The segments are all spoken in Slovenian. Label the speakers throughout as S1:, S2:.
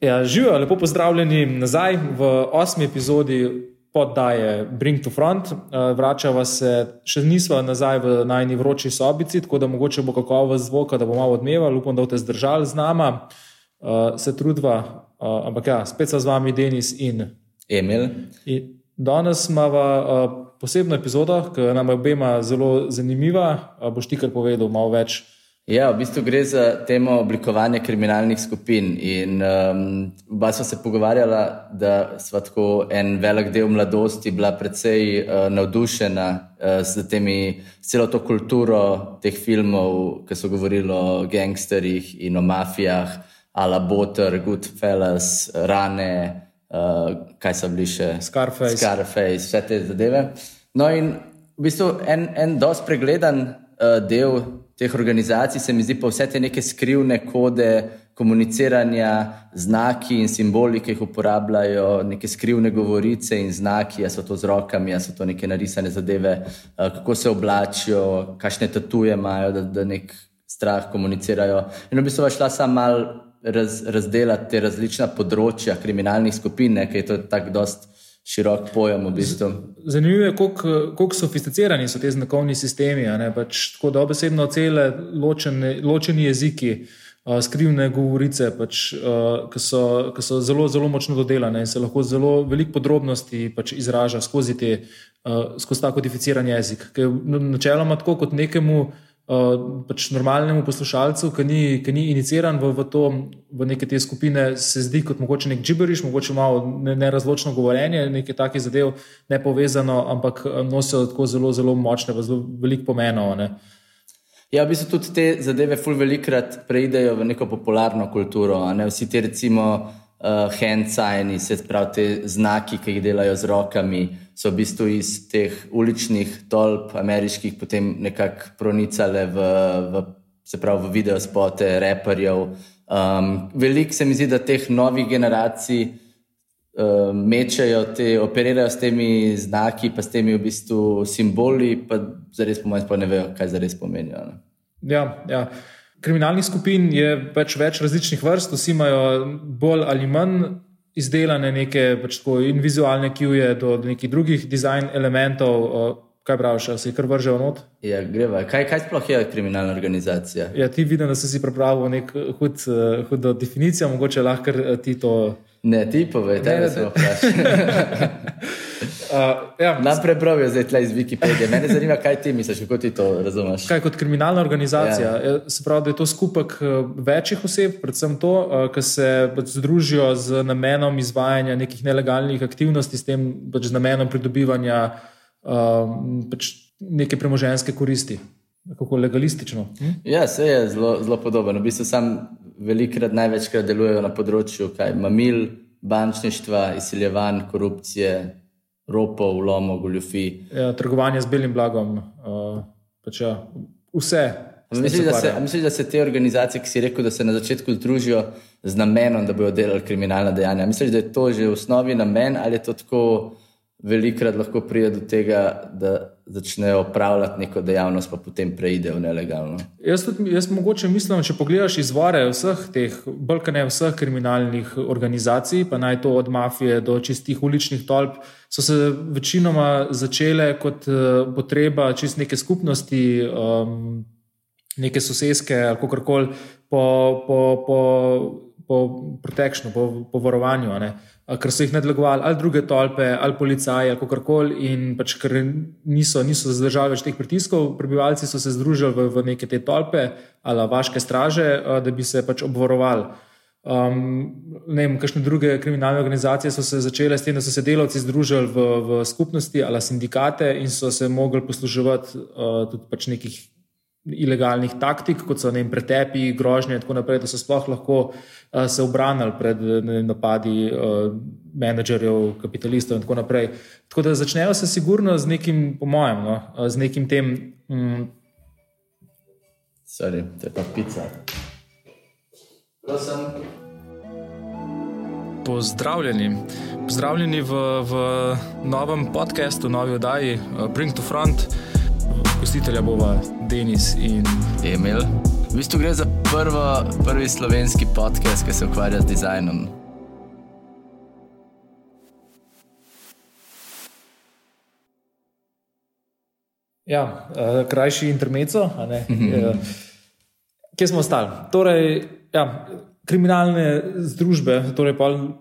S1: Ja, živijo, lepo pozdravljeni nazaj v osmi epizodi poddaje Bring to Front. Eh, vračava se, še nismo nazaj v najni vroči sobici, tako da mogoče bo kakovost zvoka, da bo malo odmeval, upam, da boste zdržali z nama, eh, se trudva. Eh, ampak ja, spet sem z vami, Denis in
S2: Emil.
S1: In danes imamo posebno epizodo, ki nam je obema zelo zanimiva. Boš ti kar povedal malo več?
S2: Ja, v bistvu gre za temo oblikovanja kriminalnih skupin. In um, oba sva se pogovarjala, da sva tako en velik del mladosti bila precej uh, navdušena uh, s temi, celo to kulturo teh filmov, ki so govorili o gangsterjih in o mafijah, ala Botter, Goodfellas, Rane, uh, kaj so bili še?
S1: Scarface.
S2: Scarface, vse te zadeve. No, in v bistvu en, en dosti pregledan uh, del teh organizacij se mi zdi pa vse te neke skrivne kode komuniciranja, znaki in simboli, ki jih uporabljajo, neke skrivne govorice in znaki, a so to z rokami, a so to neke narisane zadeve, eh, kako se oblačijo, kakšne tatuje imajo, da, da nek strah komunicirajo. In v bistvu šla sam mal raz, razdelati te različna področja kriminalnih skupin, ki je to tako dost širok pojem. V bistvu.
S1: Zanimivo je, kako sofisticirani so ti znakovni sistemi. Pač, tako da obesedno cele ločene, ločeni jeziki, uh, skrivne govorice, pač, uh, ki so, so zelo, zelo močno dodelane in se lahko zelo veliko podrobnosti pač, izraža skozi, te, uh, skozi ta kodificiran jezik. Načeloma tako kot nekemu. Uh, pač normalnemu poslušalcu, ki ni, ki ni iniciran v, v, to, v neke te skupine, se zdi kot mogoče nek džiberiš, mogoče malo nerazločno ne govorjenje, nekaj takih zadev, ne povezano, ampak uh, nosijo tako zelo, zelo močne, zelo velik pomenov. Ne.
S2: Ja, v bistvu tudi te zadeve, ful velikrat preidejo v neko popularno kulturo. Ne? Vsi ti, recimo, uh, hand signi, se pravi, te znaki, ki jih delajo z rokami so v bistvu iz teh uličnih tolp, ameriških, potem nekako pronicale v, v, se pravi, v video spote, reperjev. Um, Veliko se mi zdi, da teh novih generacij um, mečejo, te, operirajo s temi znaki, pa s temi v bistvu simboli, pa zares po mojem ne vejo, kaj zares pomenijo. Ne?
S1: Ja, ja. Kriminalnih skupin je več, več različnih vrst, vsi imajo bolj ali manj izdelane neke pač tako, in vizualne kjuje do, do nekih drugih dizajn elementov. Kaj praviš, se jih kar vržejo not?
S2: Ja, greva. Kaj, kaj sploh je kriminalna organizacija?
S1: Ja, ti vidim, da si si pripravil neko hud, hudo definicijo, mogoče lahko ti to.
S2: Ne, ti povej, da se vprašaj. Uh, ja. Nam prebrali zdaj tle iz Wikipedije. Mene zanima, kaj ti misliš, kako ti to razumeš.
S1: Kaj kot kriminalna organizacija? Ja. ja se pravi, da je to skupek eh, večjih oseb, predvsem to, uh, ki se pač združijo z namenom izvajanja nekih nelegalnih aktivnosti, s tem pač z namenom pridobivanja uh, pač neke premoženske koristi. Kako legalistično. Hm?
S2: Ja, se je zelo, zelo podobno. V bistvu sam velikrat, največkrat delujejo na področju kaj, mamil, bančništva, izsiljevanj, korupcije, ropov, lomov, goljufi.
S1: Ja, trgovanje z belim blagom, uh, pač ja, vse.
S2: Mislim da, se, mislim, da se te organizacije, ki si rekel, da se na začetku združijo z namenom, da bodo delali kriminalna dejanja. Misliš, da je to že v osnovi namen ali je to tako velikrat lahko pride do tega, da začnejo upravljati neko dejavnost, pa potem preidejo nelegalno.
S1: Jaz, tudi, jaz mogoče mislim, če pogledaš izvore vseh teh, bolj ne vseh kriminalnih organizacij, pa naj to od mafije do čistih uličnih tolp, so se večinoma začele kot uh, potreba čist neke skupnosti. Um, Neke sosedske, ali kako koli, po, po, po, po protekšnu, po, po varovanju. Uh, ker so jih nadlegovali ali druge tolpe, ali policaji, ali kako koli, in pač, ker niso, niso zdržali več teh pritiskov, prebivalci so se združili v, v neke te tolpe ali vaške straže, da bi se pač obvarovali. Um, ne vem, kakšne druge kriminalne organizacije so se začele s tem, da so se delavci združili v, v skupnosti ali sindikate in so se mogli posluževati uh, tudi pač nekih ilegalnih taktik, kot so vem, pretepi, grožnje in tako naprej, da so sploh lahko uh, se obranili pred ne, napadi uh, menedžerjev, kapitalistov in tako naprej. Tako da začnejo se sigurno z nekim, po mojem, no, z nekim tem.
S2: Um, Sorry, to je pa pica.
S1: Pozdravljeni. Pozdravljeni v, v novem podkastu, novi oddaji Bring to Front Gostitelja bova Denis in
S2: Emil. V bistvu gre za prvo, prvi slovenski podcast, ki se ukvarja z dizajnom.
S1: Ja, uh, krajši intermeco. Uh eh, -huh. Kje smo ostali? Torej, ja, kriminalne združbe torej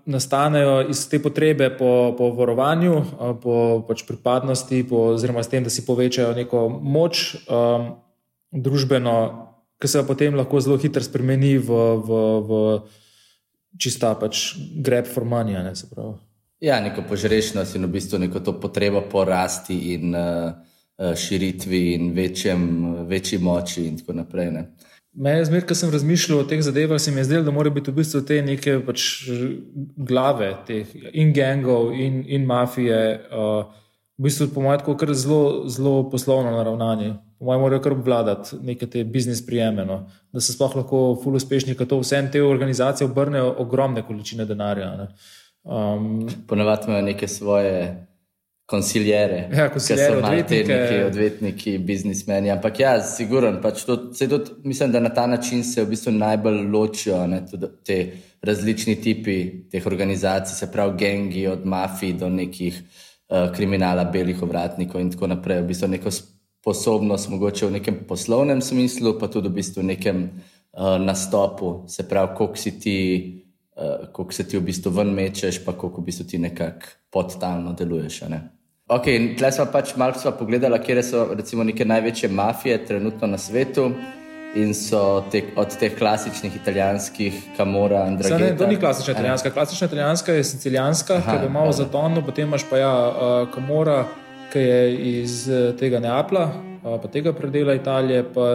S1: nastanejo iz te potrebe po, po varovanju, po pač pripadnosti, po, oziroma s tem, da si povečajo neko moč um, družbeno, ki se potem lahko zelo hitro spremeni v, v, v čista pač greb formanja. Ne,
S2: ja, neko požrešnost in v bistvu neko to potrebo po rasti in uh, širitvi in večjem, večji moči in tako naprej. Ne.
S1: Mene zmer, ko sem razmišljal o teh zadevah, se mi je zdelo, da mora biti v bistvu te neke pač glave, teh in gangov in, in mafije, uh, v bistvu po mojem, kar zelo, zelo poslovno naravnanje. Po mojem, morajo kar obvladati neke te biznis prijeme, no? da se sploh lahko ful uspešni, ker to vse te organizacije obrnejo ogromne količine denarja.
S2: Um, Ponavadi imajo neke svoje konsiljere,
S1: ja, ki so
S2: odvetniki, neki odvetniki, biznismeni. Ampak ja, siguren, pač to, tudi, mislim, da na ta način se v bistvu najbolj ločijo ne, te različni tipi teh organizacij, se pravi, gengi, od mafij do nekih uh, kriminala, belih ovratnikov in tako naprej. V bistvu neko sposobnost, mogoče v nekem poslovnem smislu, pa tudi v bistvu nekem uh, nastopu, se pravi, koliko si ti. Uh, kako se ti v bistvu ven mečeš, pa kako v bistvu ti nekako podtalno deluješ. Ne? Ok, tle smo pač malo pogledali, kje so recimo neke največje mafije trenutno na svetu. In so te, od teh klasičnih italijanskih, kamora, Andrej.
S1: Ne, to ni klasična italijanska. Klasična italijanska je sicilijanska, ki je malo zatonno, potem imaš pa ja, uh, kamora, ki je iz uh, tega Neapla, uh, pa tega predela Italije, pa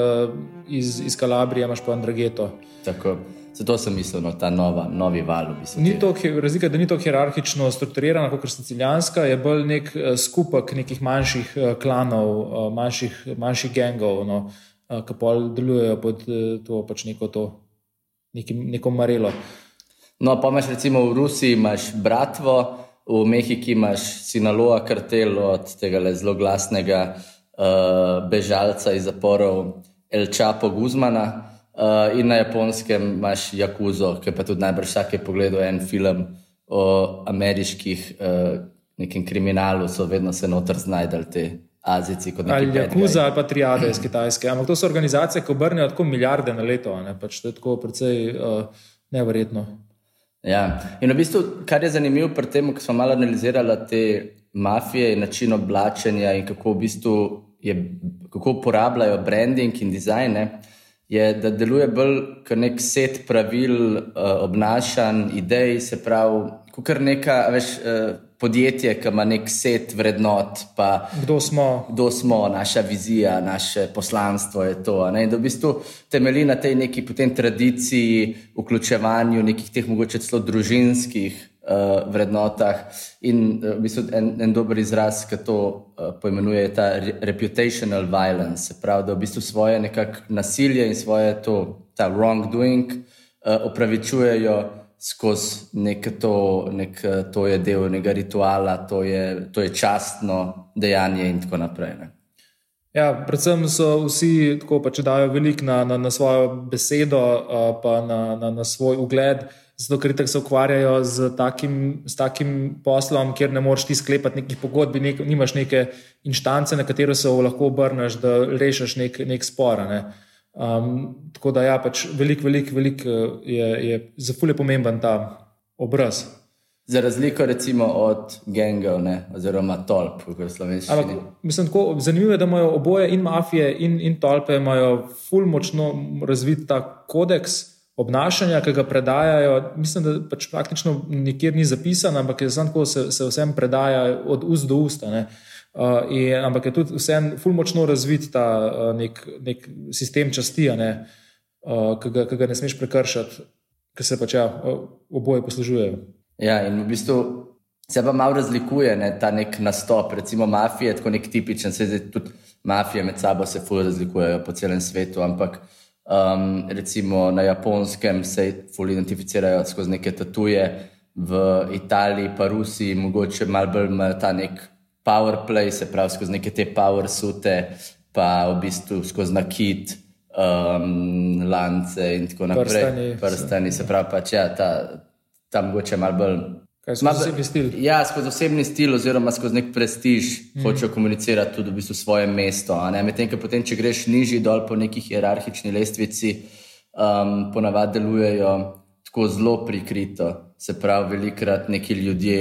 S1: iz, iz Kalabrije imaš pa Andregeto.
S2: Tako. Zato sem mislil, no, ta nova, novi val.
S1: Ni to, razlika, da ni to hierarhično strukturirano, kot sicilijanska, je bolj nek uh, skupek nekih manjših uh, klanov, uh, manjših, manjših gengov, no, ki pa delujejo pod to, pač neko, to neki, neko marelo.
S2: No, pa imaš recimo v Rusiji imaš bratvo, v Mehiki imaš Sinaloa kartel od tega zelo glasnega uh, bežalca iz zaporov El Čapo Guzmana. Uh, in na japonskem imaš Jakuzo, ki pa tudi najbrž vsak je pogledal en film o ameriških uh, nekem kriminalu, so vedno se noter znajdali te Azici.
S1: Ali Jakuza ali pa Triade iz Kitajske. Ampak to so organizacije, ki obrnejo tako milijarde na leto. Pač to je tako precej uh, nevrjetno.
S2: Ja, in v bistvu, kar je zanimivo pri tem, ko smo malo analizirali te mafije in način oblačenja in kako v bistvu je, kako uporabljajo branding in dizajn. Ne, je, da deluje bolj kot nek set pravil, uh, obnašanj, idej, se pravi, kot kar neka veš, uh, podjetje, ki ima nek set vrednot.
S1: Kdo smo?
S2: Kdo smo, naša vizija, naše poslanstvo je to. Ne? In da v bistvu temelji na tej neki tradiciji, vključevanju nekih teh mogoče celo družinskih uh, vrednotah. In uh, v bistvu en, en dober izraz, ki to uh, poimenuje, je ta reputational violence. Se pravi, da v bistvu svoje nekakšno nasilje in svoje to, ta wrongdoing uh, opravičujejo skozi nek to, nek, to je del nekega rituala, to je, to je častno dejanje in tako naprej. Ne.
S1: Ja, predvsem so vsi tako, pa, če dajo veliko na, na, na svojo besedo, pa na, na, na svoj ugled, zato ker se ukvarjajo z takim, z takim poslom, kjer ne moreš ti sklepati nekih pogodb, nek, nimaš neke inštance, na katero se lahko obrneš, da rešiš nek, nek spor. Ne. Um, tako da, ja, pač veliko, veliko velik je, je za fulje pomemben ta obraz.
S2: Za razliko recimo od gengov, ne, oziroma tolp, kot je slovenski.
S1: Zanimivo je, da imajo oboje, in mafije, in, in tolpe, imajo fulj močno razvit ta kodeks obnašanja, ki ga predajajo. Mislim, da pač praktično nikjer ni zapisan, ampak je samo tako, se, se vsem predaja od ust do usta. Uh, in, ampak je tudi vsem fulj močno razvit ta uh, nek, nek sistem časti, uh, ki, ga, ki ga ne smeš prekršati, ker se pač ja, oboje poslužujejo.
S2: Ja, in v bistvu se pa malo razlikuje ne, ta nek nastop, recimo mafije, tako nek tipičen, se zdaj tudi mafije med sabo se fulj razlikujejo po celem svetu, ampak Um, recimo na japonskem se fully identificirajo skozi neke tatuje, v Italiji, pa Rusiji, mogoče malo bolj ta nek power play, se pravi skozi neke te power sute, pa v bistvu skozi nakit, um, lance in tako naprej.
S1: Prstani,
S2: Prstani se pravi pač ja, ta, ta mogoče malo bolj
S1: Kaj skozi osebni stil?
S2: Ja, skozi osebni stil, oziroma skozi nek prestiž, mm. hočejo komunicirati tudi v bistvu svoje mesto. Medtem, ko potem, če greš nižji dol po neki hierarhični lestvici, um, ponavadi delujejo tako zelo prikrito. Se pravi, velikrat neki ljudje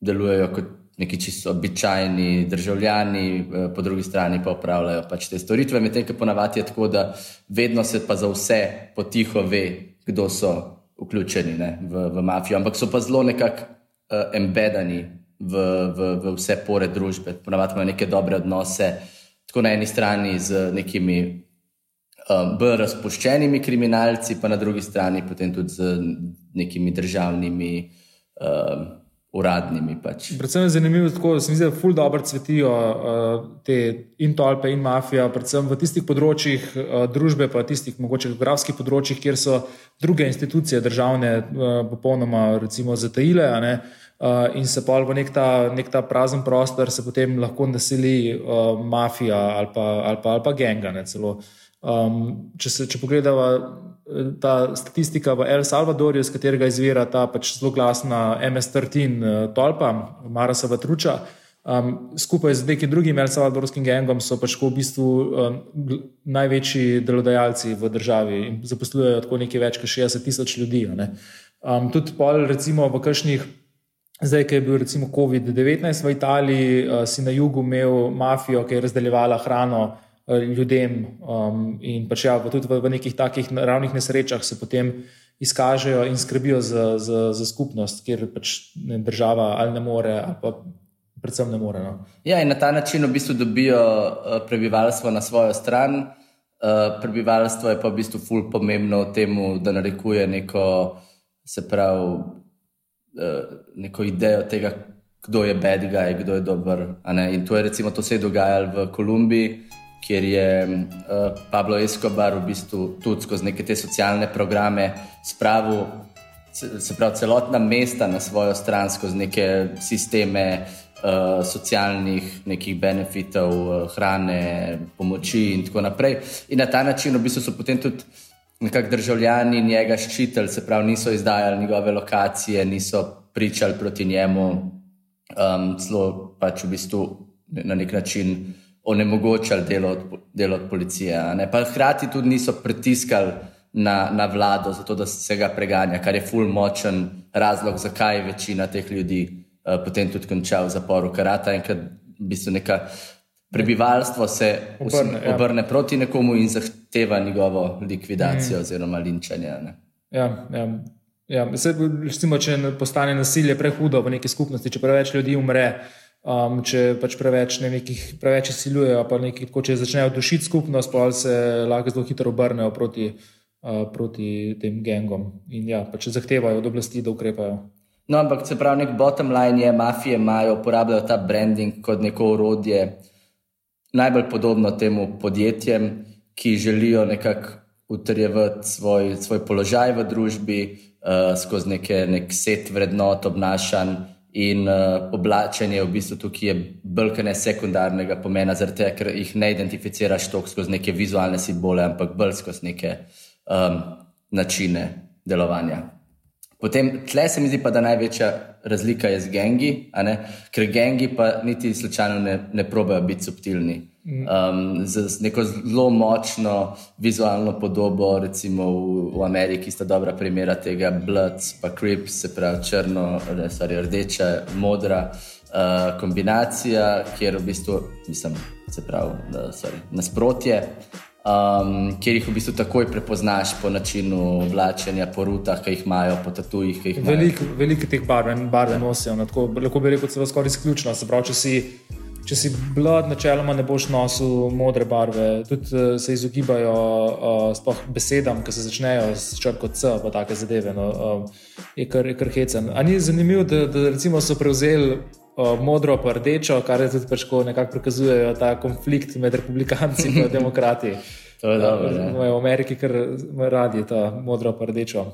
S2: delujejo kot neki čisto običajni državljani, eh, po drugi strani pa upravljajo pač te storitve. Medtem, ko ponavadi je tako, da vedno se pa za vse potiho ve, kdo so vključeni ne, v, v mafijo, ampak so pa zelo nekako uh, embedani v, v, v vse pore družbe. Ponavadi imajo neke dobre odnose, tako na eni strani z nekimi um, bolj razpuščenimi kriminalci, pa na drugi strani potem tudi z nekimi državnimi. Um, Uradnimi. Pač.
S1: Predvsem je zanimivo, da se mi zdi, da ful dobro cvetijo uh, te in tolpe in mafija, predvsem v tistih področjih uh, družbe, pa tistih mogoče geografskih področjih, kjer so druge institucije državne uh, popolnoma recimo zatajile. Uh, in se pa v nek ta, nek ta prazen prostor se potem lahko naseli uh, mafija ali pa, ali pa, ali pa genga. Um, če, se, če pogledamo ta statistika v El Salvadorju, iz katerega izvira ta pač zelo glasna MS-13 eh, tolpa, Marasa Vatruča. Um, skupaj z nekim drugim El Salvadorskim gengom so pač v bistvu um, največji delodajalci v državi in zaposlujejo tako nekaj več kot 60 tisoč ljudi. Um, tudi pol, recimo v kakšnih, zdaj, ki je bil recimo COVID-19 v Italiji, uh, si na jugu imel mafijo, ki je razdeljevala hrano. Ljudem. Um, in pač ja, tudi v, v nekih takih naravnih nesrečah se potem izkažejo in skrbijo za, za, za skupnost, kjer pač ne, država ali ne more, ali pa predvsem ne more. No.
S2: Ja, in na ta način v bistvu dobijo uh, prebivalstvo na svojo stran. Uh, prebivalstvo je pa v bistvu ful pomembno v tem, da narekuje neko, se pravi, uh, neko idejo tega, kdo je bad guy, kdo je dober. In to je recimo to se je dogajalo v Kolumbiji kjer je uh, Pablo Escobar v bistvu tudi skozi neke te socialne programe spravil, se pravi, celotna mesta na svojo stran, skozi neke sisteme uh, socialnih nekih benefitov, uh, hrane, pomoči in tako naprej. In na ta način v bistvu so potem tudi. Nekako državljani njega ščitili, se pravi, niso izdajali njegove lokacije, niso pričali proti njemu, um, zelo pač v bistvu na nek način uh, onemogočali delo od, delo od policije. Pa hkrati tudi niso pritiskali na, na vlado, zato da se ga preganja, kar je ful močen razlog, zakaj je večina teh ljudi uh, potem tudi končala v zaporu karata in ker v bistvu neka. Prebivalstvo se obrne, ja. obrne proti nekomu in zahteva njegovo likvidacijo, mm. oziroma linčanje.
S1: Ja, ja. ja. Se, recimo, če postane nasilje prehudo v neki skupnosti, če preveč ljudi umre, uh, Um, če pač preveč ne nekih, preveč siljujejo, pa nekaj, tako, če začnejo dušiti skupnost, pa se lahko zelo hitro obrnejo proti, uh, proti tem gengom in ja, pač zahtevajo od oblasti, da ukrepajo.
S2: No, ampak se pravi, nek bottom line je, mafije imajo, uporabljajo ta branding kot neko orodje, najbolj podobno temu podjetjem, ki želijo nekako utrjevati svoj, svoj položaj v družbi uh, skozi neke, nek set vrednot, obnašanj. In uh, oblačenje v bistvu tukaj je bolj ne sekundarnega pomena, zato ker jih ne identificiraš toliko skozi neke vizualne simbole, ampak bolj skozi neke um, načine delovanja. Potem tle se mi zdi pa, da največja razlika je z gengi, ker gengi pa niti slučajno ne, ne probejo biti subtilni. Um, z neko zelo močno vizualno podobo, recimo v, v Ameriki, sta dobra primera tega, Bloods, pa Crips, se pravi črno, sorry, rdeča, modra uh, kombinacija, kjer v bistvu, mislim, se pravi, sorry, nasprotje. Um, kjer jih v bistvu takoj prepoznaš po načinu oblačenja, po rutah, ki jih imajo, po tatujih.
S1: Veliko velik teh barv, barve nosijo, no, tako, lahko bi rekel, celo skoraj izključno. Se pravi, če si če si blad, načeloma ne boš nosil modre barve. Tudi uh, se izogibajo uh, besedam, ki se začnejo s črko C, pa take zadeve. No, uh, je kar, kar hecen. Ani je zanimivo, da, da so prevzeli. Modro, pa rdečo, kar je tudi pač nekako prikazujejo ta konflikt med republikanci in demokrati.
S2: je dobro.
S1: V Ameriki, ker radi ta modro, pa rdečo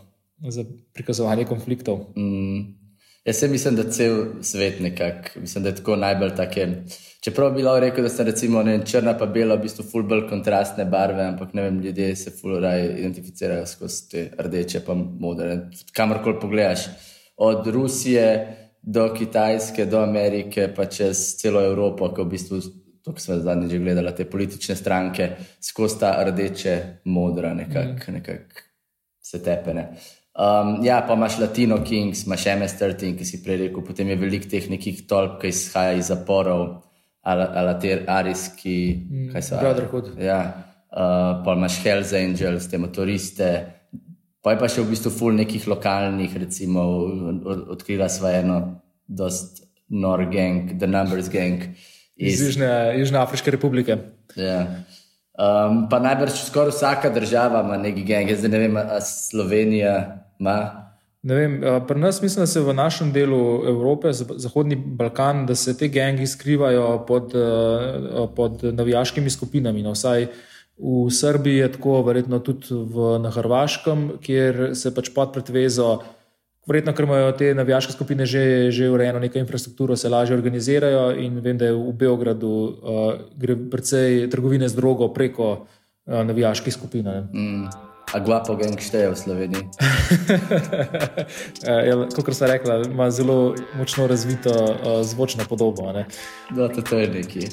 S1: za prikazovanje konfliktov.
S2: Mm. Jaz se mislim, da cel svet nekako, mislim, da je tako najbolj take. Čeprav bi lahko rekel, da so recimo ne, črna pa bela, v bistvu ful bolj kontrastne barve, ampak ne vem, ljudje se ful raj identificirajo skozi te rdeče pa modre. Kamorkoli pogledaš, od Rusije do Kitajske, do Amerike, pa čez celo Evropo, ko v bistvu, to smo zadnjič že gledali, te politične stranke, skozi ta rdeče, modra, nekako mm. nekak se tepene. Um, ja, pa imaš Latino Kings, imaš MS-13, ki si prej rekel, potem je veliko teh nekih tolp, ki izhaja iz zaporov, ali te arijski,
S1: mm, kaj so. Brotherhood.
S2: Ja, uh, pa imaš Hells Angels, te motoriste. Pa je pa še v bistvu ful nekih lokalnih, recimo, odkrila sva eno, dost nor gang, The Numbers Gang.
S1: Iz, iz Južne, Južne Afriške republike.
S2: Ja. Um, pa najbrž skoraj vsaka država ima neki gang, zdaj ne vem, a Slovenija ima.
S1: Ne vem, pri nas mislim, da se v našem delu Evrope, Zahodni Balkan, da se te gangi skrivajo pod, pod navijaškimi skupinami. No, vsaj v Srbiji je tako, verjetno tudi v, na Hrvaškem, kjer se pač pod pretvezo Verjetno, ker imajo te navijaške skupine že, že urejeno neko infrastrukturo, se lažje organizirajo in vem, da je v Beogradu uh, gre precej trgovine z drogo preko uh, navijaških skupin.
S2: Mm. A guapo gang šteje v Sloveniji?
S1: ja, kot sem rekla, ima zelo močno razvito uh, zvočno podobo.
S2: Ne? No, to je nekaj.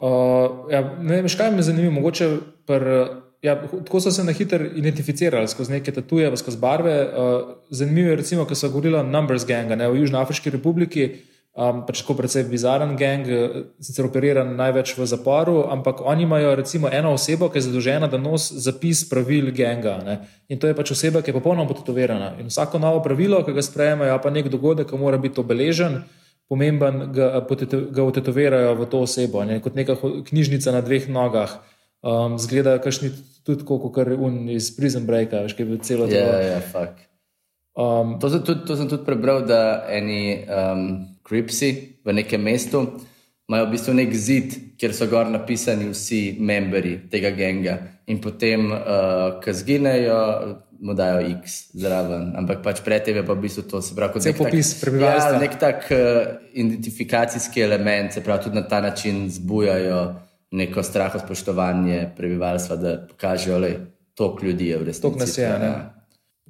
S1: Uh, ja, ne vem, kaj me zanima, mogoče. Pr, ja, tako so se na hitro identificirali skozi neke tatuje, skozi barve. Uh, zanimivo je, recimo, ko so govorili o Numbers Gang ne, v Južnoafriški republiki. Um, pač tako precej bizaren gang, eh, sicer operiran največ v zaporu, ampak oni imajo recimo eno osebo, ki je zadolžena, da nosi zapis pravil ganga. Ne? In to je pač oseba, ki je popolnoma potetovirana. In vsako novo pravilo, ki ga sprejemajo, pa nek dogodek, ki mora biti obeležen, pomemben, ga, ga otetovirajo v to osebo, ne? kot neka knjižnica na dveh nogah. Um, zgleda, kašni tudi kot kar un iz Prison Breaka, veš, ki je bil celo
S2: dan. Ja, ja, fakt. Um, to, to sem tudi prebral, da eni um, kripsi v nekem mestu imajo v bistvu nek zid, kjer so gor napisani vsi membri tega genga. In potem, uh, ko zginejo, mu dajo X zraven. Ampak pač pred tem je pa v bistvu to, se pravi, kot
S1: nek popis prebivalstva.
S2: Ja, nek tak uh, identifikacijski element, se pravi, tudi na ta način zbujajo neko straho spoštovanje prebivalstva, da pokažejo, da je toliko ljudi v resnici.
S1: Toliko nas je. Ja.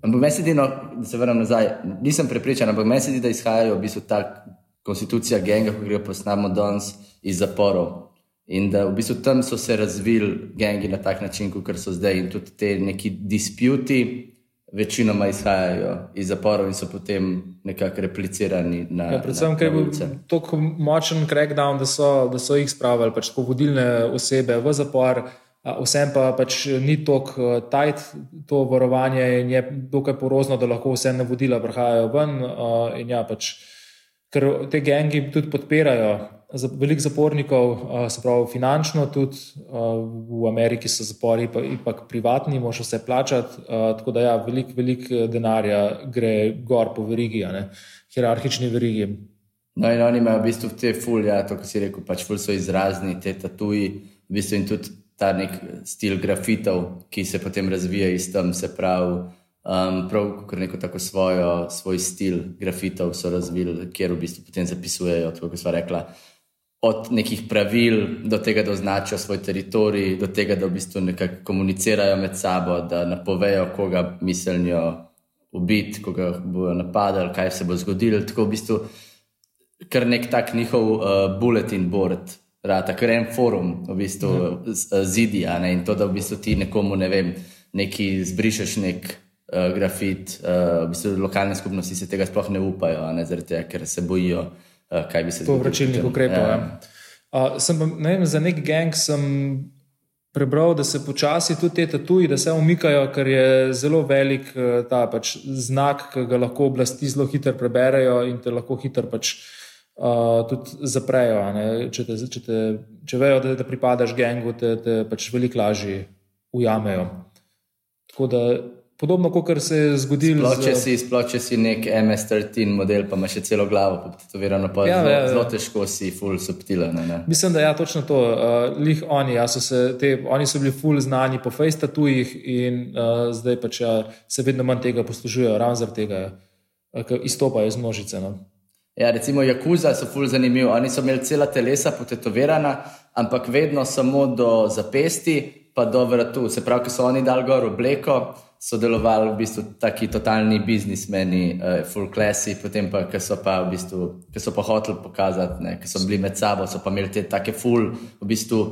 S2: Ampak meni se zdi, no, da se vrnem nazaj, nisem prepričan, ampak meni se zdi, da izhajajo v bistvu ta konstitucija genga, ki jo poznamo danes iz zaporov. In da v bistvu tam so se razvili gengi na tak način, kot so zdaj, in tudi te neki disputi, večinoma izhajajo iz zaporov in so potem nekako replicirani na.
S1: Ja, predvsem, ker je bil tako močen crackdown, da so, da so jih spravili pač tako vodilne osebe v zapor. Vsem pa pač ni tako tajt to varovanje in je dokaj porozno, da lahko vse navodila prihajajo ven. In ja, pač, ker te gengi tudi podpirajo veliko zapornikov, se pravi finančno, tudi v Ameriki so zapori, pa ipak privatni, moš vse plačati. Tako da ja, veliko, veliko denarja gre gor po verigi, hierarhični verigi.
S2: No, in oni imajo v bistvu te fulje, ja, to, kar si rekel, pač ful so izrazni, te tatuji, v bistvu in tudi ta nek stil grafitov, ki se potem razvija iz tam, se pravi. Um, prav, kot neko tako svojo, svoj stil grafitov so razvili, kjer v bistvu potem zapisujejo, kot smo rekli, od nekih pravil do tega, da označijo svoj teritorij, do tega, da v bistvu nekako komunicirajo med sabo, da napovejo, koga mislijo ubiti, koga bodo napadali, kaj se bo zgodilo. Tako v bistvu kar nek tak njihov uh, bulletin board. Rata, kar en forum, v bistvu mhm. zidi, in to, da v bistvu ti nekomu, ne vem, neki zbrišeš nek uh, grafit, uh, v bistvu lokalne skupnosti se tega sploh ne upajo, ne, tega, ker se bojijo, Eh, kaj bi se
S1: zgodilo. Povračilnih ukrepov. Ja. Uh, sem, ne vem, za nek gang sem prebral, da se počasi tudi te tatuji, da se umikajo, ker je zelo velik ta pač, znak, ki ga lahko oblasti zelo hitro preberejo in te lahko hitro pač, uh, tudi zaprejo. Če, te, če, te, če vejo, da, da pripadaš gangu, te, te pač veliko lažje ujamejo. Tako da Podobno kot se je zgodilo.
S2: Sploh, z... sploh če si nek MS-13 model, pa imaš celo glavo, pa ti to verjano pa ja, zelo, ja, ja. zelo težko si full subtilen.
S1: Mislim, da je ja, točno to. Uh, lih oni, ja, so se, te, oni so bili full znani po face tatujih in uh, zdaj pač ja, se vedno manj tega poslužujejo, ravno zaradi tega, uh, ker izstopajo iz množice. No.
S2: Ja, recimo Jakuza so full zanimivi. Oni so imeli cela telesa potetovirana, ampak vedno samo do zapesti, pa do vratu. Se pravi, ko so oni dal gor obleko sodelovali v bistvu taki totalni biznismeni, uh, full classy, potem pa, ki so pa v bistvu, ki so pa hoteli pokazati, ki so bili med sabo, so pa imeli te take full, v bistvu,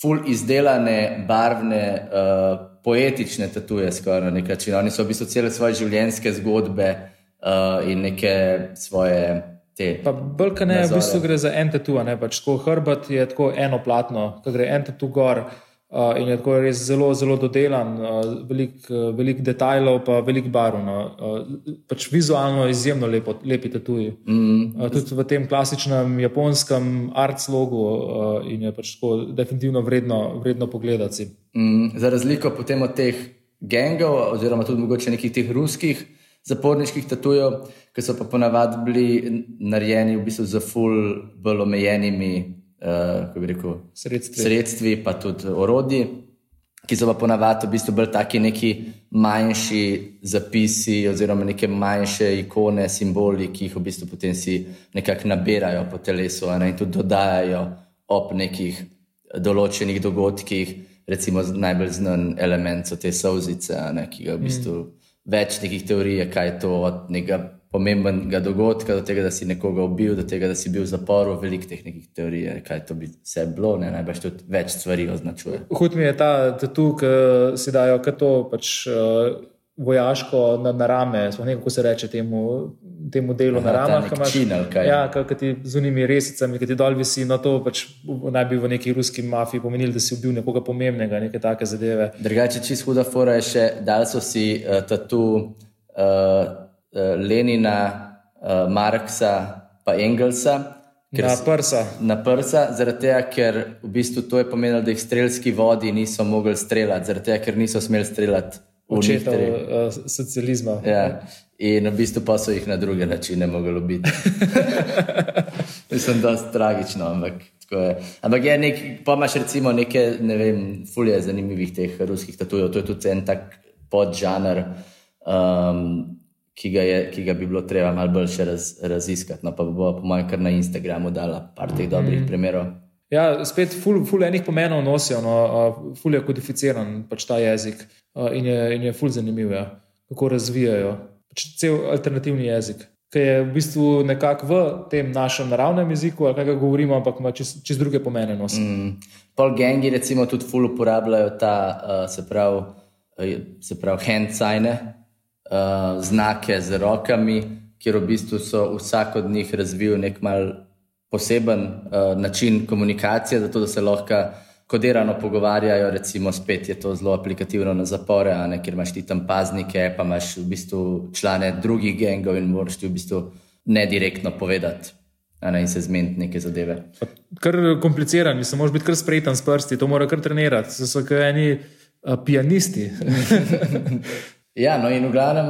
S2: full izdelane, barvne, uh, poetične tatuje, skoraj na nek način. Oni so v bistvu cele svoje življenjske zgodbe uh, in neke svoje.
S1: Bolj, ne, v bistvu gre za en tatu, ne pač tako hrbet je tako eno platno, ki gre en tatu gor. Uh, in je tako res zelo, zelo dodelan, uh, veliko uh, velik detajlov, pa veliko barv. No. Uh, pač vizualno izjemno lepo, lepi tatuji. Mm. Uh, tudi v tem klasičnem japonskem art slogu uh, in je pač tako definitivno vredno, vredno pogledati.
S2: Mm. Za razliko potem od teh gengov, oziroma tudi mogoče nekih teh ruskih zaporniških tatujev, ki so pa ponavadi bili narejeni v bistvu za ful bolj omejenimi uh, rekel,
S1: sredstvi.
S2: sredstvi, pa tudi orodji, ki so pa ponavadi v bistvu bolj taki neki manjši zapisi, oziroma neke manjše ikone, simboli, ki jih v bistvu potem si nekako nabirajo po telesu ne, in tudi dodajajo ob nekih določenih dogodkih. Recimo, najbolj znan element so te sozice, ne, ki ga v bistvu mm. več nekih teorij, kaj je to od nekega pomembnega dogodka, do tega, da si nekoga ubil, do tega, da si bil v zaporu, veliko teh nekih teorij, kaj to bi vse bilo, ne najbrž tudi več stvari označuje.
S1: Hud mi je ta tu, ki si dajo, kaj to pač. Uh, Vojaško na, na rame, ne kako se reče temu, temu delu Aha, na ramah.
S2: Činel,
S1: ja, kaj ti z unimi resicami, ki ti dol visi, no to pač naj bi v neki ruski mafiji pomenili, da si ubil nekoga pomembnega, neke take zadeve.
S2: Drugače, čisto huda fora je še, da so si uh, tatu uh, Lenina, uh, Marksa in Engelsa.
S1: Na prsa.
S2: Na prsa, zaradi tega, ker v bistvu to je pomenilo, da jih strelski vodi niso mogli streljati, zaradi tega, ker niso smeli streljati v
S1: očetov uh, socializma.
S2: Ja. In v bistvu pa so jih na druge načine mogli ubiti. Mislim, da je tragično, ampak. Ampak je nek, pa imaš recimo nekaj, ne vem, fulje zanimivih teh ruskih tatujev, to je tudi en tak podžanr. Um, ki ga, je, ki ga bi bilo treba malo bolj raz, raziskati. No, pa bo, po mojem, kar na Instagramu dala par teh dobrih mm. primerov.
S1: Ja, spet, ful, ful enih pomenov nosijo, no, ful je kodificiran pač ta jezik in je, in je ful zanimiv, ja, kako razvijajo. Pač cel alternativni jezik, ki je v bistvu nekako v tem našem naravnem jeziku, ali kaj govorimo, ampak ima čez, čez druge pomene nosi. Mm.
S2: Pol gengi, recimo, tudi ful uporabljajo ta, uh, se pravi, uh, pravi hand sign. Eh, znake z rokami, kjer v bistvu so vsak od njih razvil nek mal poseben uh, način komunikacije, zato da se lahko kodirano pogovarjajo. Recimo, spet je to zelo aplikativno na zapore, ne, kjer imaš ti tam paznike, pa imaš v bistvu člane drugih gengov in moraš ti v bistvu ne direktno povedati. Ne, in se zmeniti neke zadeve.
S1: Kar kompliciran, mislim, moraš biti kar spreten s prsti, to mora kar trenirati, so, so kaj eni uh, pianisti.
S2: Ja, no in v glavnem,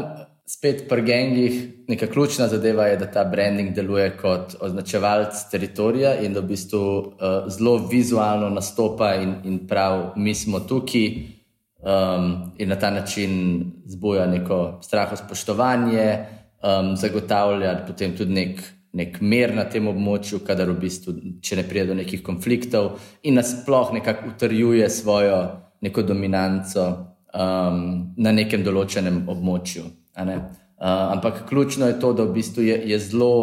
S2: spet pri gengih, neka ključna zadeva je, da ta branding deluje kot označevalec teritorija in da v bistvu uh, zelo vizualno nastopa in, in prav, mi smo tukaj um, in na ta način zbuja neko straho spoštovanje, um, zagotavlja potem tudi nek. Nek mer na tem območju, kadar v bistvu, če ne pride do nekih konfliktov, in nasplošno nekako utrjuje svojo neko dominanco um, na nekem določenem območju. Ne? Uh, ampak ključno je to, da v bistvu je, je zelo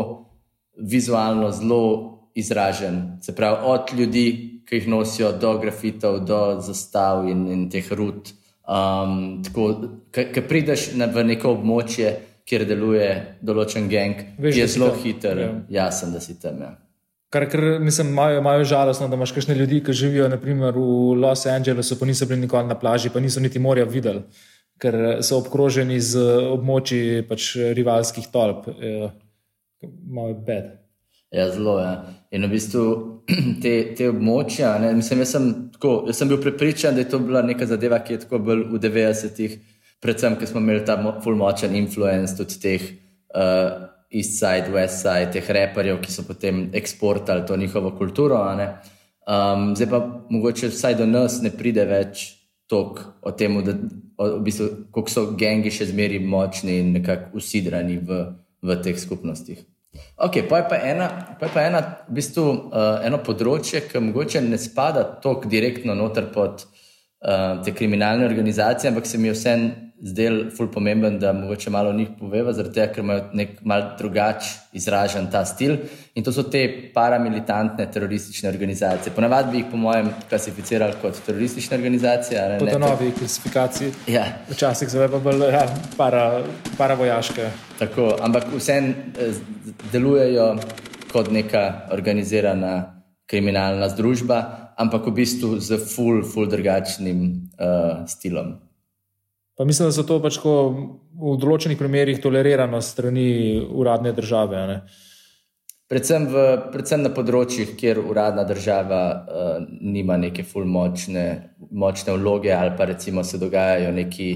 S2: vizualno, zelo izražen. Se pravi, od ljudi, ki jih nosijo, do grafitov, do zastav in, in teh rud. Um, Ker prideš na, v neko območje, kjer deluje določen geng, Veš, je zelo hiter, ja. jasen, da si tam. Ja.
S1: Kar, kar mislim, malo, malo žalostno, da imaš kakšne ljudi, ki živijo naprimer, v Los Angelesu, pa niso bili nikoli na plaži, pa niso niti morja videli, ker so obkroženi z območji pač rivalskih tolp. Malo je bed.
S2: Ja, zelo je. Ja. In v bistvu te, te območja, ne, mislim, jaz, sem tako, jaz sem bil prepričan, da je to bila neka zadeva, ki je tako bolj v 90-ih, predvsem, ker smo imeli ta fulmočen influence tudi teh. Uh, East Side, West Side, teh reperjev, ki so potem eksportali to njihovo kulturo. Um, zdaj pa mogoče vsaj do nas ne pride več tok o tem, da v bistvu, kako so gengi še zmeraj močni in nekako usidrani v, v teh skupnostih. Ok, pa je pa ena, pa je pa ena v bistvu, uh, eno področje, ki mogoče ne spada tako direktno noter pod uh, te kriminalne organizacije, ampak se mi vse zdel ful pomemben, da mogoče malo o njih poveva, zaradi tega, ker imajo nek mal drugač izražen ta stil. In to so te paramilitantne teroristične organizacije. Ponavadi bi jih, po mojem, klasificirali kot teroristične organizacije.
S1: To je novi klasifikaciji.
S2: Ja.
S1: Včasih so pa bolj ja, para, paravojaške.
S2: Tako, ampak vsem delujejo kot neka organizirana kriminalna združba, ampak v bistvu z ful, ful drugačnim uh, stilom.
S1: Pa mislim, da so to pač v določenih primerjih tolerirano strani uradne države. Ne?
S2: Predvsem, v, predvsem na področjih, kjer uradna država uh, nima neke fulmočne močne vloge, ali pa recimo se dogajajo neki,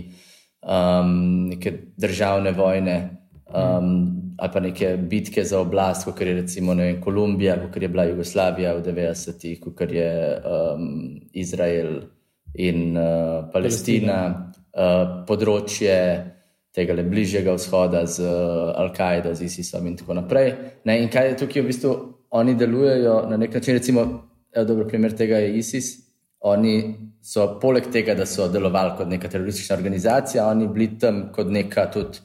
S2: um, neke državne vojne, um, ali pa neke bitke za oblast, kot je recimo vem, Kolumbija, kot je bila Jugoslavija v 90-ih, kot je um, Izrael in uh, Palestina. Palestina. Eh, področje tega le bližnjega vzhoda z uh, Al-Kaido, z ISIS-om in tako naprej. Ne, in kaj je tukaj v bistvu? Oni delujejo na nek način, recimo, dobro primer tega je ISIS. Oni so poleg tega, da so delovali kot neka teroristična organizacija, oni bili tam kot neka tudi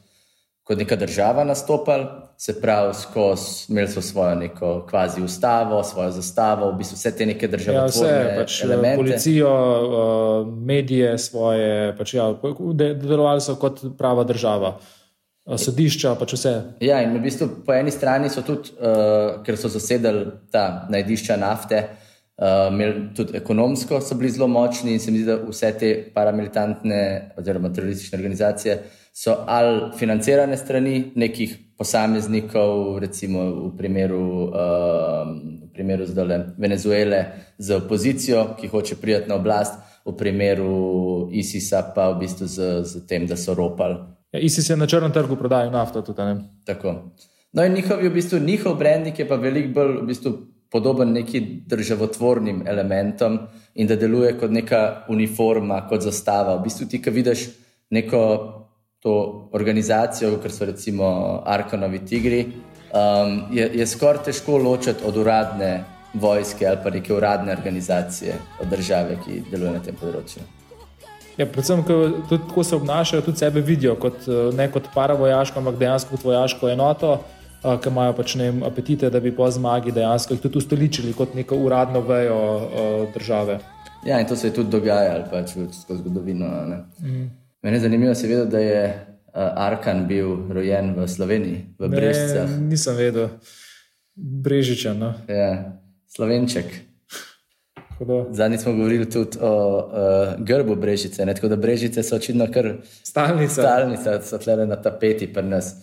S2: kot neka država nastopali, se pravi, skozi imeli so svojo neko kvazi ustavo, svojo zastavo, v bistvu vse te neke države. Ja, vse, pač,
S1: eh, policijo, eh, medije svoje, pač, ja, delovali so kot prava država. Eh, sodišča, pač vse.
S2: Ja, in v bistvu po eni strani so tudi, uh, ker so zasedali ta najdišča nafte, uh, tudi ekonomsko so bili zelo močni, in se mi zdi, da vse te paramilitantne oziroma teroristične organizacije uh, so ali financirane strani nekih posameznikov, recimo v primeru, uh, v primeru zdaj Venezuele, z opozicijo, ki hoče prijeti na oblast, v primeru ISIS-a pa v bistvu z, z tem, da so ropali.
S1: Ja, ISIS je na črnem trgu prodajal nafto. Tudi,
S2: Tako. No, in njihov, v bistvu, njihov branding je pa veliko bolj v bistvu, podoben nekim državotvornim elementom in da deluje kot neka uniforma, kot zastava. V bistvu ti, ki vidiš neko to organizacijo, kot so recimo Arkanovi Tigri, um, je, je skoraj težko ločiti od uradne vojske ali pa neke uradne organizacije od države, ki deluje na tem področju.
S1: Ja, predvsem, tudi tako se obnašajo, tudi sebe vidijo kot eh, ne kot paravojaško, ampak dejansko kot vojaško enoto, eh, ki imajo pač ne apetite, da bi po zmagi dejansko jih tudi ustoličili kot neko uradno vejo uh, države.
S2: Ja, in to se je tudi dogajalo pač skozi zgodovino. Mm. Mene je zanimivo, seveda, da je uh, Arkan bil rojen v Sloveniji, v Brežicah.
S1: Nisem vedel, Brežičan. No?
S2: Ja, Slovenček. Zadnji smo govorili tudi o uh, grbu Brežice, ne? tako da Brežice so očitno kar
S1: stalnica.
S2: Stalnica, so tle na tapeti pri nas.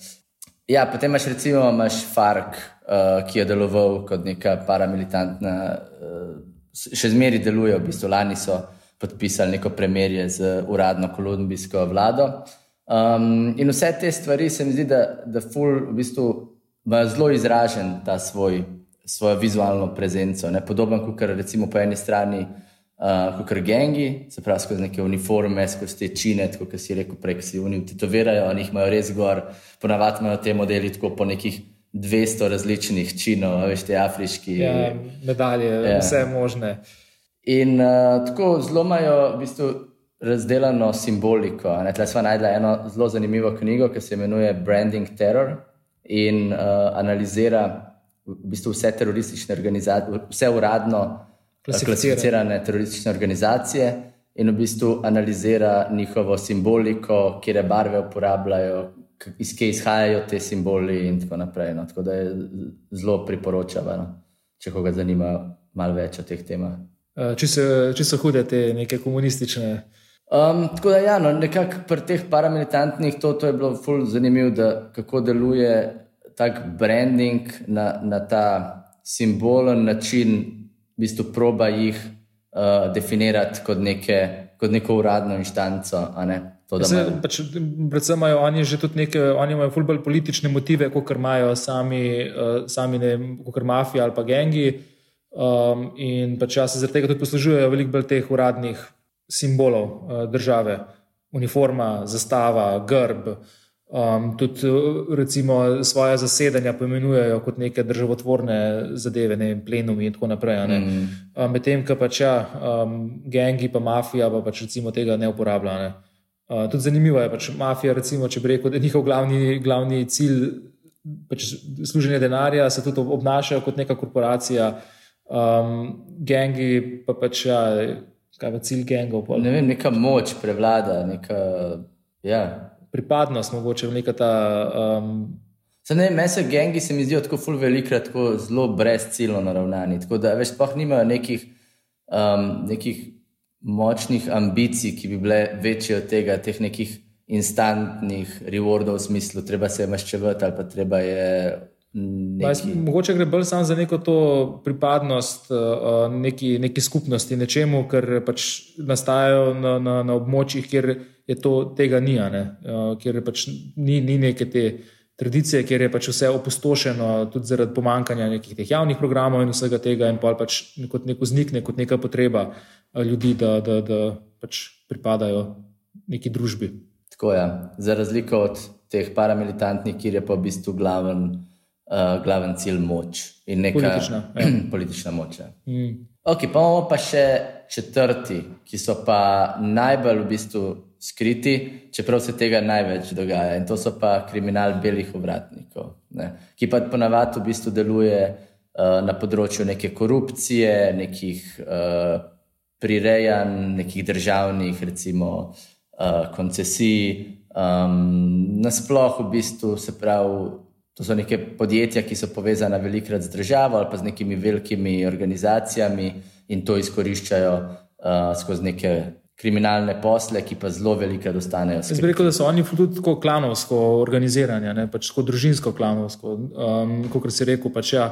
S2: Ja, potem imaš recimo imaš Fark, uh, ki je deloval kot neka paramilitantna, uh, še zmeri deluje, v bistvu lani so podpisali neko premirje z uradno kolumbijsko vlado. Um, in vse te stvari se mi zdi, da, da ful v bistvu ima zelo izražen ta svoj, svojo vizualno prezenco. Ne? Podoben kot recimo po eni strani. Uh, kot gengi, se pravi, skozi neke uniforme, skozi te čine, kot si rekel, prek si oni utitovirajo, oni jih imajo res gor, ponavadi imajo te modeli tako po nekih 200 različnih činov, veš, te afriški.
S1: Ja, medalje, ja. vse možne.
S2: In uh, tako zelo imajo v bistvu razdeljeno simboliko. Tukaj smo najdli eno zelo zanimivo knjigo, ki se imenuje Branding Terror in uh, analizira v bistvu vse teroristične organizacije, vse uradno klasificirane teroristične organizacije. In v bistvu analizira njihovo simboliko, kje barve uporabljajo, iz kje izhajajo te simboli, in tako naprej. No. Tako da je zelo priporočamo, no. če koga zanima malo več o teh temah.
S1: Če so, če so hude te neke komunistične.
S2: Um, tako da, ja, no, nekako pri teh paramilitantnih to, to je bilo zelo zanimivo, da kako deluje tak branding na, na ta simbolen način, v bistvu proba jih uh, definirati kot, neke, kot neko uradno inštanco.
S1: Pač, predvsem imajo oni že tudi neke, oni imajo bolj politične motive, kot imajo sami, uh, sami ne, kot mafija ali pa gengi. Um, in pač se zaradi tega tudi poslužujejo veliko bolj teh uradnih simbolov uh, države, uniforma, zastava, grb. Um, tudi recimo svoje zasedanja poimenujejo kot neke državotvorne zadeve, ne vem, plenumi in tako naprej. Mm. Um, Medtem, ko pač ja, um, gengi, pa mafija, pa pač recimo tega ne uporabljajo. Uh, tudi zanimivo je, pač mafija, recimo, če bi rekel, da je njihov glavni, glavni cilj pač služenje denarja, se tudi obnašajo kot neka korporacija, um, gengi pa pač, ja, kaj je cilj gengov. Pol.
S2: Ne vem, neka moč prevlada, neka. Ja.
S1: Pripadnost, mogoče neka ta. Um,
S2: Ne, meni se gengi se mi zdijo tako ful velikrat tako zelo brezciljno naravnani. Tako da več sploh nimajo nekih, um, nekih močnih ambicij, ki bi bile večje od tega, teh nekih instantnih rewardov v smislu, treba se je maščevati ali pa treba je.
S1: Neki... Mogoče gre bolj samo za neko to pripadnost uh, neki, neki skupnosti, nečemu, kar pač nastajajo na, na, na območjih, kjer to, tega ni, uh, kjer pač ni, ni neke te tradicije, kjer je pač vse opustošeno, tudi zaradi pomankanja nekih teh javnih programov in vsega tega, in pa pač kot neko znikne, kot neka potreba uh, ljudi, da, da, da pač pripadajo neki družbi.
S2: Tako je, za razliko od teh paramilitantnih, kjer je pa v bistvu glaven, uh, glaven cilj moč in neka
S1: politična, ja.
S2: politična moč. Ja. Mm. Ok, pa imamo pa še četrti, ki so pa najbolj v bistvu skriti, čeprav se tega največ dogaja. In to so pa kriminal belih uvratnikov, ne? ki pa ponavadi v bistvu deluje uh, na področju neke korupcije, nekih uh, prirejanj, nekih državnih, recimo, uh, koncesij. Um, Nasplošno, v bistvu, se pravi, to so neke podjetja, ki so povezana velikrat z državo ali pa z nekimi velikimi organizacijami in to izkoriščajo uh, skozi neke kriminalne posle, ki pa zelo velike dostanejo.
S1: Jaz bi rekel, da so oni tudi tako klanovsko organizirani, pač tako družinsko klanovsko. Um, kot si rekel, pač ja,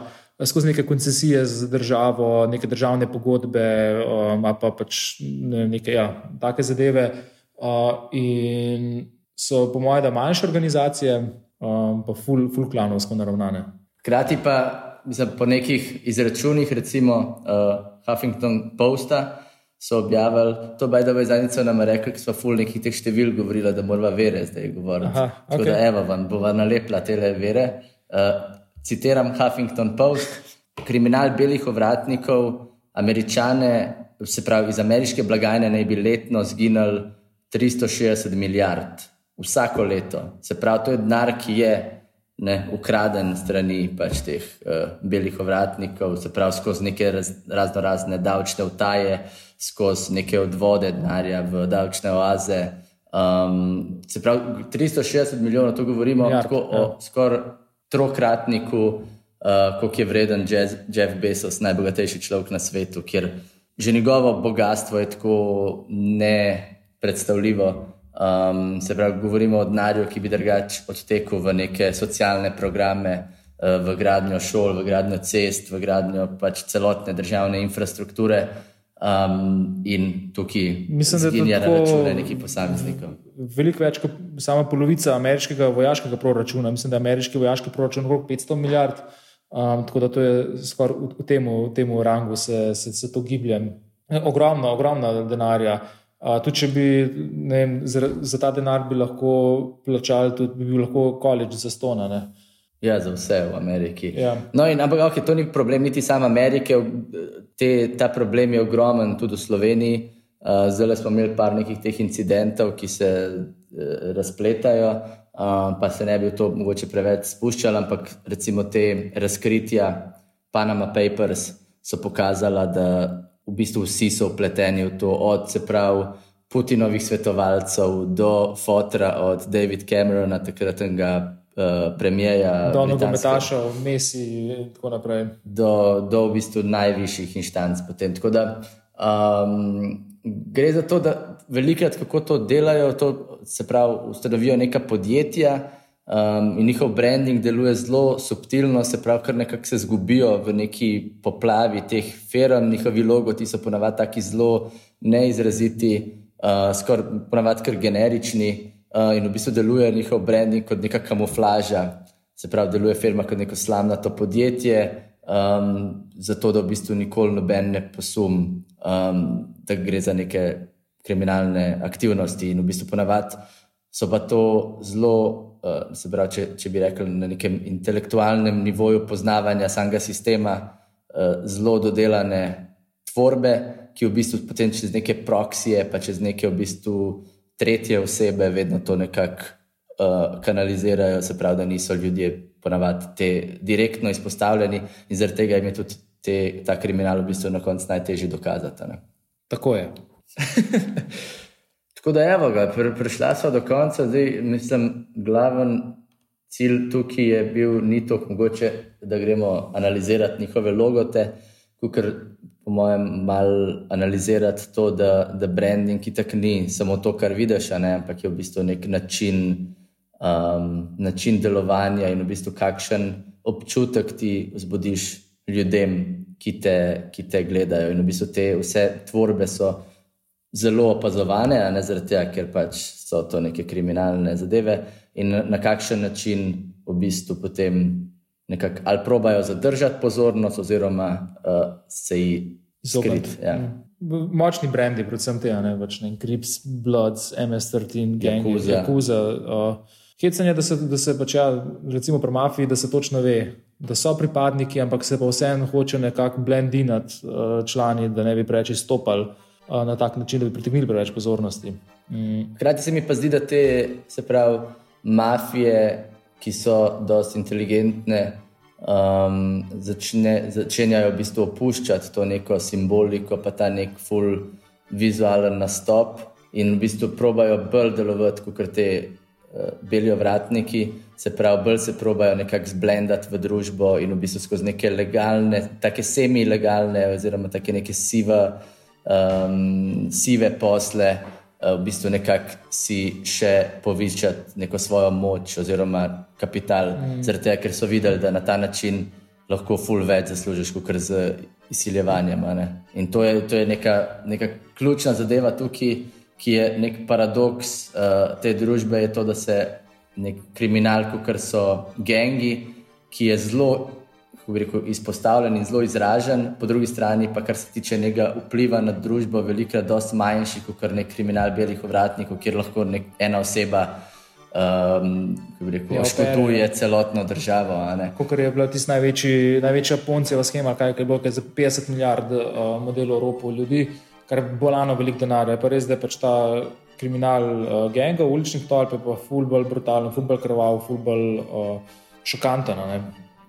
S1: skozi neke koncesije z državo, neke državne pogodbe, um, pa pač ne, neke ja, take zadeve. Uh, in so, po mojem, da manjše organizacije, um, pa ful, ful klanovsko naravnane.
S2: Hkrati pa, mislim, po nekih izračunih, recimo uh, Huffington Posta, so objavili, to baj da bo zadnjico nam rekli, ki smo ful nekih teh števil govorili, da moramo vere zdaj govoriti. Aha, okay. Tako da evo vam bova nalepla te vere. Uh, citiram Huffington Post, kriminal belih ovratnikov, američane, se pravi iz ameriške blagajne, naj bi letno zginili 360 milijard, vsako leto. Se pravi, to je denar, ki je ne, ukraden strani pač teh uh, belih ovratnikov, se pravi skozi neke raz, razno razne davčne vtaje, skozi neke odvode denarja v davčne oaze. Um, se pravi, 360 milijonov, to govorimo ja, tako ja. o skoraj trokratniku, uh, koliko je vreden Jeff, Jeff Bezos, najbogatejši človek na svetu, kjer že njegovo bogatstvo je tako nepredstavljivo. Um, se pravi, govorimo o denarju, ki bi drugače odtekel v neke socialne programe, uh, v gradnjo šol, v gradnjo cest, v gradnjo pač celotne državne infrastrukture. Um, in tukaj mislim, da je to račune nekih posameznikov.
S1: Veliko več kot sama polovica ameriškega vojaškega proračuna. Mislim, da je ameriški vojaški proračun okrog 500 milijard, um, tako da to je skoraj v, v, v tem rangu se, se, se to giblje. Ogromno, ogromno denarja. Uh, tudi če bi vem, za, za ta denar bi lahko plačali, tudi bi bil lahko koledž za stona. Ne?
S2: Ja, za vse v Ameriki.
S1: Ja.
S2: No, in, ampak okay, to ni problem niti samo Amerike, te, ta problem je ogromen tudi v Sloveniji. Uh, zdaj smo imeli par nekih teh incidentov, ki se uh, razpletajo, uh, pa se ne bi v to mogoče preveč spuščali, ampak recimo te razkritja Panama Papers so pokazala, da v bistvu vsi so upleteni v to, od se pravi Putinovih svetovalcev do fotra, od David Camerona, takratnega uh, premijeja.
S1: Do nogometašov, Messi in tako naprej.
S2: Do, do v bistvu najvišjih inštanc. Potem. Tako da um, gre za to, da velikrat kako to delajo, to se pravi, ustanovijo neka podjetja. Um, in njihov branding deluje zelo subtilno, se pravi, kar nekako se zgubijo v neki poplavi teh firm, njihovi logoti so ponavadi tako zelo neizraziti, uh, skoraj ponavadi kar generični. Uh, in v bistvu deluje njihov branding kot neka kamuflaža, se pravi, deluje firma kot neko slamnato podjetje, um, zato da v bistvu nikoli noben ne posum, um, da gre za neke kriminalne aktivnosti. In v bistvu ponavadi so pa to zelo se pravi, če, če bi rekli na nekem intelektualnem nivoju poznavanja samega sistema, uh, zelo dodelane tvorbe, ki v bistvu potem čez neke proksije, pa čez neke v bistvu tretje osebe vedno to nekako uh, kanalizirajo, se pravi, da niso ljudje ponavadi te direktno izpostavljeni in zaradi tega jim je tudi te, ta kriminal v bistvu na koncu najtežje dokazati. Ne?
S1: Tako je.
S2: Tako da, evo ga, prišla smo do konca, zdaj mislim, glaven cilj tukaj je bil ni to mogoče, da gremo analizirati njihove logote, kot po mojem, malo analizirati to, da, da branding ki tak ni samo to, kar vidiš, ne, ampak je v bistvu nek način, um, način delovanja in v bistvu kakšen občutek ti vzbudiš ljudem, ki te, ki te gledajo. In v bistvu te vse tvorbe so zelo opazovane, ne zaradi tega, ker pač so to neke kriminalne zadeve in na, kakšen način v bistvu potem nekako ali probajo zadržati pozornost, oziroma uh, se jih izogniti. Ja.
S1: Močni brendi, predvsem te, ne več ne, Grips, Bloods, MS-13, Gang, Jakuza. Uh, Hecanje, da se, da se pač, ja, recimo pri mafiji, da se točno ve, da so pripadniki, ampak se pa vseeno hoče nekako blendinati uh, člani, da ne bi preveč izstopali na tak način, da bi pritegnili preveč pozornosti.
S2: Mm. Hkrati se mi pa zdi, da te, se pravi, mafije, ki so dosti inteligentne, um, začne, začenjajo v bistvu opuščati to neko simboliko, pa ta nek full vizualen nastop in v bistvu probajo bolj delovati kot te uh, beli ovratniki, se pravi, bolj se probajo nekako zblendati v družbo in v bistvu skozi neke legalne, take semi-legalne, oziroma take neke sive, um, sive posle. Eh, v bistvu nekako si še povišati neko svojo moč oziroma kapital, mm. zaradi tega, ker so videli, da na ta način lahko ful več zaslužiš, kot z izsiljevanjem. In to je, to je neka, neka ključna zadeva tukaj, ki je nek paradoks uh, te družbe, je to, da se nek kriminal, kot so gengi, ki je zelo rekel, izpostavljen in zelo izražen, po drugi strani pa, kar se tiče njega vpliva na družbo, velikokrat dosti manjši kot nek kriminal belih ovratnikov, kjer lahko nek, ena oseba. Um, rekel, ja, oškoduje celotno državo.
S1: Kot je bila tista največja poncijeva schema, kaj je bilo kaj za 50 milijard uh, modelov Evropo ljudi, kar je bolano veliko denarja. Pa res, da je pač ta kriminal uh, genga, uličnih tolp, pa fulbol brutalen, fulbol krvav, fulbol uh, šokanten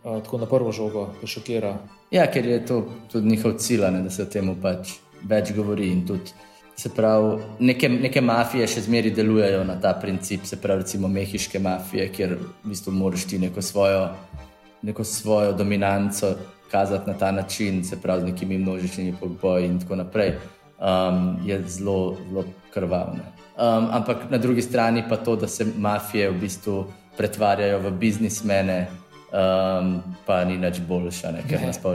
S1: tako na prvo žogo, ki šokira.
S2: Ja, ker je to tudi njihov cilj, da se o tem pač več govori. Tudi, se pravi, neke, neke mafije še zmeraj delujejo na ta princip, se pravi, recimo mehiške mafije, kjer v bistvu moraš ti neko svojo, neko svojo dominanco kazati na ta način, se pravi, z nekimi množičnimi poboji in tako naprej. Um, je zelo, zelo krvavno. Um, ampak na drugi strani pa to, da se mafije v bistvu pretvarjajo v biznismene, um, pa ni več boljša, ne, ker nas pa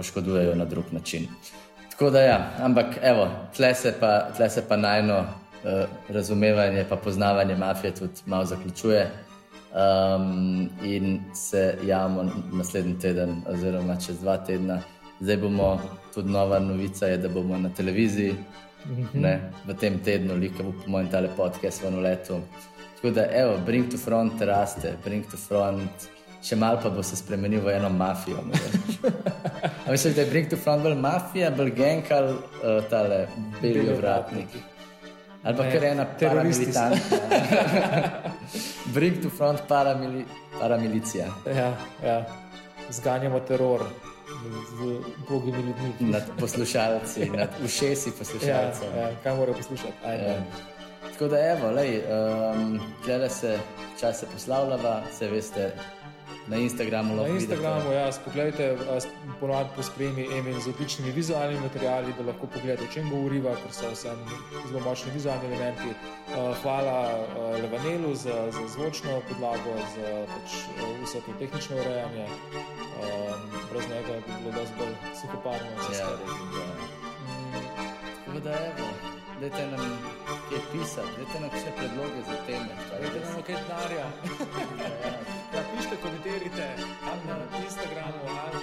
S2: oškodujejo na drug način. Tako da, ja, ampak evo, tle se pa, tle se pa najno uh, razumevanje, pa poznavanje mafije tudi malo zaključuje. Um, in se javimo naslednji teden, oziroma čez dva tedna. Zdaj bomo tudi nova novica, je, da bomo na televiziji mm -hmm. ne, v tem tednu, liko bo po mojem tale podcast v letu. Tako da, evo, bring to front, raste, bring to front še malo pa bo se spremenil v eno mafijo. Mislim, da je Bring to Front bolj mafija, bolj gang ali uh, tale beli vratniki. Ali pa kar ena paramilitantka. Bring to Front paramili, paramilicija.
S1: Ja, ja. Zganjamo teror. Z bogimi ljudmi.
S2: Nad poslušalci, nad ušesi poslušalcev.
S1: Ja, ja, kaj morajo poslušati? Ja.
S2: Tako da, evo, lej, um, glede se, čas se poslavljava, se veste, na Instagramu.
S1: Na Instagramu, ja, spogledajte, ponovadi pospremi Emil z odličnimi vizualnimi materiali, da lahko pogledate, o čem govoriva, ker so vsem zelo močni vizualni elementi. Hvala Levanelu za, za zvočno podlago, za pač, vse to tehnično urejanje. Brez njega bi bilo dosti bolj suhoparno. Ja.
S2: Tako da je. Dajte nam kaj pisati, dajte nam kakšne predloge za teme.
S1: Dajte nam kaj denarja. ja, pišite, preferite, al Instagram o